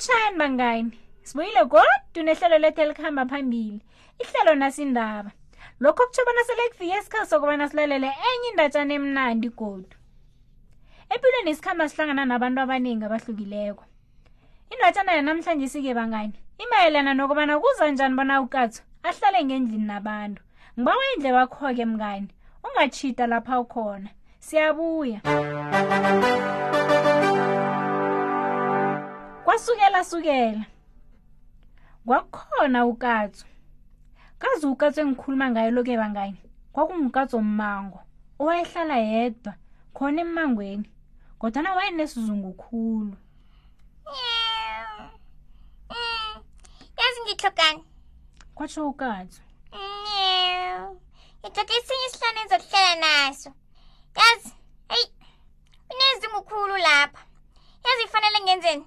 lotshani bangani sibuyile godu nehlelo lethu elikuhamba phambili ihlelo nasindaba lokho kutsho bona selekufike isikhathi sokubana silalele enye indatshana emnandi godu empilweni isikhamba sihlangana nabantu abaningi abahlukileko indatshana yanamhlanje sike bangani imayelana nokubana kuza njani bona ukatso ahlale ngendlini nabantu ngibawa indle wakho-ke mngani ungatshita lapha ukhona siyabuya kwasukela sukela kwakukhona ukatso kazi ukatso engikhuluma ngayo loke bangani kwakungukatso mmango owayehlala yedwa khona emmangweni kodwana wayenesizungu khulu yazi ngihlogani kwatsho ukatso ngithatha esinye isihlane enzokuhlala naso yazi eyi unezungu khulu lapha yazi ifanele ngenzeni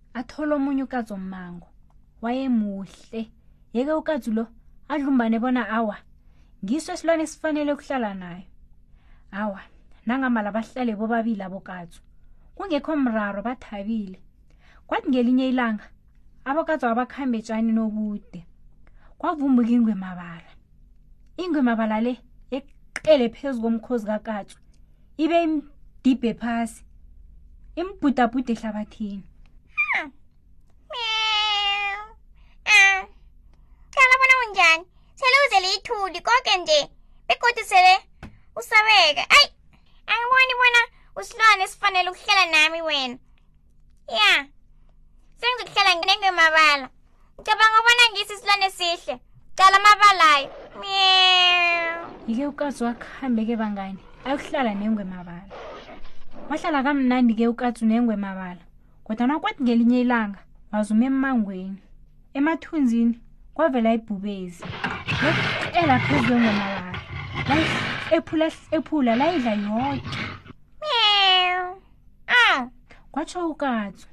athola omunye ukatsu ommango wayemuhle yeke ukatsu lo adlumbane bona awa ngiso esilwane esifanele ukuhlala nayo awa nangamala bahlale bobabili abokatsu kungekho mraro bathabile kwathi ngelinye ilanga abokatsu abakhambe etshani nobude kwavumbuka ingwemabala ingwemabala le yeqele phezu komkhozi kakatsu ibe imdibhe phasi imbhudabhude ehlabathini qala bona unjani sele uzele ithuli koke nje begodi sele usabeke ayi angiboni bona usilwane esifanele ukuhlala nami wena ya yeah. sengizokuhlala ngengemabala cabanga ubona ngisi isilwane sihle cala amabalayo yike ukazi wakho hambeke bangani ayokuhlala nengwe mabala wahlala kamnandi ke ukazi unengwe mabala kodwa nakwathi ngelinye ilanga wazuma emmangweni emathunzini kwavela ibhubezi ela phezu kwengwe mabala ephula ephula layidla yonke kwatsho ukazi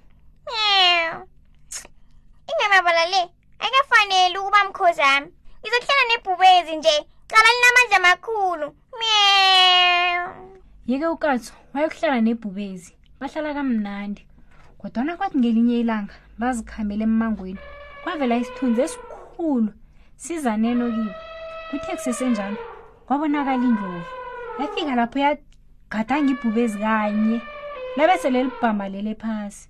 ingamabala le akafaneli ukuba mkhozami ngizokuhlala nebhubezi nje cala linamandla amakhulu mew yeke ukatso wayokuhlala nebhubezi bahlala kamnandi kodwana kwathi ngelinye ilanga bazikhambela emmangweni kwavela isithunzi esikhulu sizaneno kibo kuthe kusesenjalo kwabonakala indlovu yafika lapho yagadanga ibhubezi kanye labe sele libhamalele phasi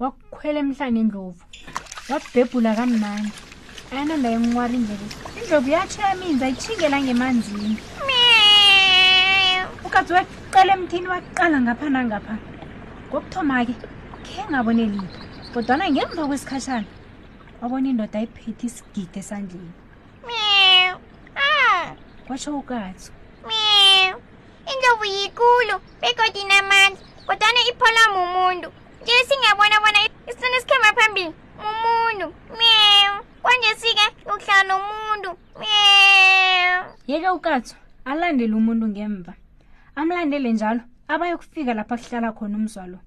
wakukhwela emhlane indlovu wabhebhula kamnandi ayananda yenqwara indlebe indlovu yatshiya minzi ayitshingela ngemanzini ukazi weqela emthini waqala ngapha nangapha ngokuthoma-ke khe ngabone litho kodwana ngemva kwesikhashana wabona indoda ayiphethe isigidi esandleni kwatsho ukazi Indlovu yikulu begodu inamandla kodwana iphola mumuntu nje singabona bona isithuna esikhamba phambili mumuntu mew kwanje sike yokuhlala nomuntu mew yeke ukatso alandele umuntu ngemva amlandele njalo abayokufika lapho akuhlala khona umzwalo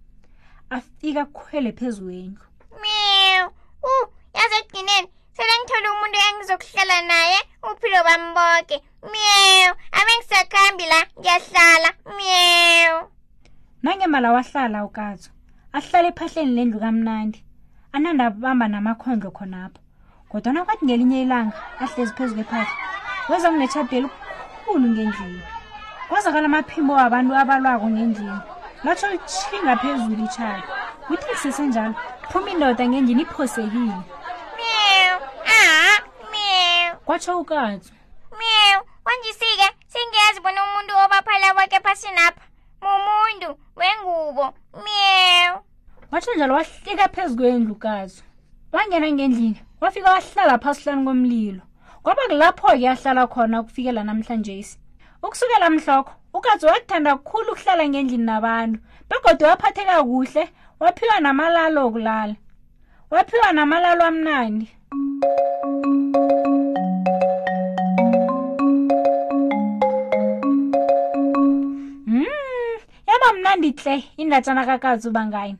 afika kukhwele phezu wendlu mew u yaze ekugcineni sele ngithole umuntu engizokuhlala naye uphilo bamboke Meow, abengisakhambi la, ngiyahlala. Meow. Nangemala wahlala uKatso. Ahlale ephahleni lendlu kamnandi. Ananda abamba namakhondlo khonapho. Kodwana kwathi ngelinye ilanga ahlezi phezu kwephahla. Weza kunetjhadeli kukhulu ngendlini. Kwazakala amaphimbo wabantu abalwako ngendlini. Latsho litjhinga phezulu itshaka. Kuthi kusesenjalo, phuma indoda ngendlini iphosekile. Meow, ah, meow. Kwatsho uKatso. mew wandisike sengiyazi bona umuntu obaphala kwakhe phasinapha mumuntu wengubo mew watsho njalo wahlika phezu kwendlu kazo wangena ngendlini wafika wahlala phasi hlani komlilo kwaba kulapho-ke ahlala khona ukufikela namhlanjesi ukusukela mhlokho ukazi wakuthanda kukhulu ukuhlala ngendlini nabantu begodwa waphatheka kuhle waphiwa namalalo okulala waphiwa namalalo amnandi Mm, yaba mnandi tle indatshana kakatsu bangani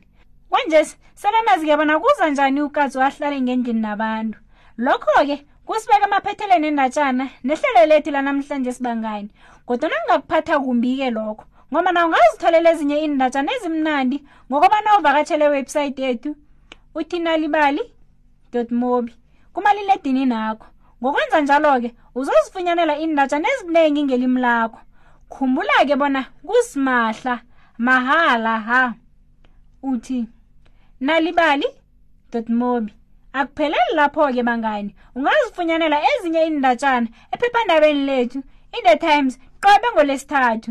kwanjesi selanazi-ke bona kuza njani ukatsu ahlale ngendlini nabantu lokho-ke kusibeka emaphetheleni endatshana nehlelo lethi lanamhlanje sibangani kodwa nangingakuphatha kumbi-ke lokho ngoba na ungazitholela ezinye iindatshana ezimnandi ngokobana uvakatshele webhsayithi yethu uthinalibali mobi kumaliledini nakho ngokwenza njalo-ke uzozifunyanela iindatshana eziningi ngelimi lakho khumbula-ke bona kusimahla mahala ha uthi nalibali mobi akupheleli lapho-ke bangani ungazifunyanela ezinye iindatshana ephephandabeni lethu in-the times qobe ngolesithathu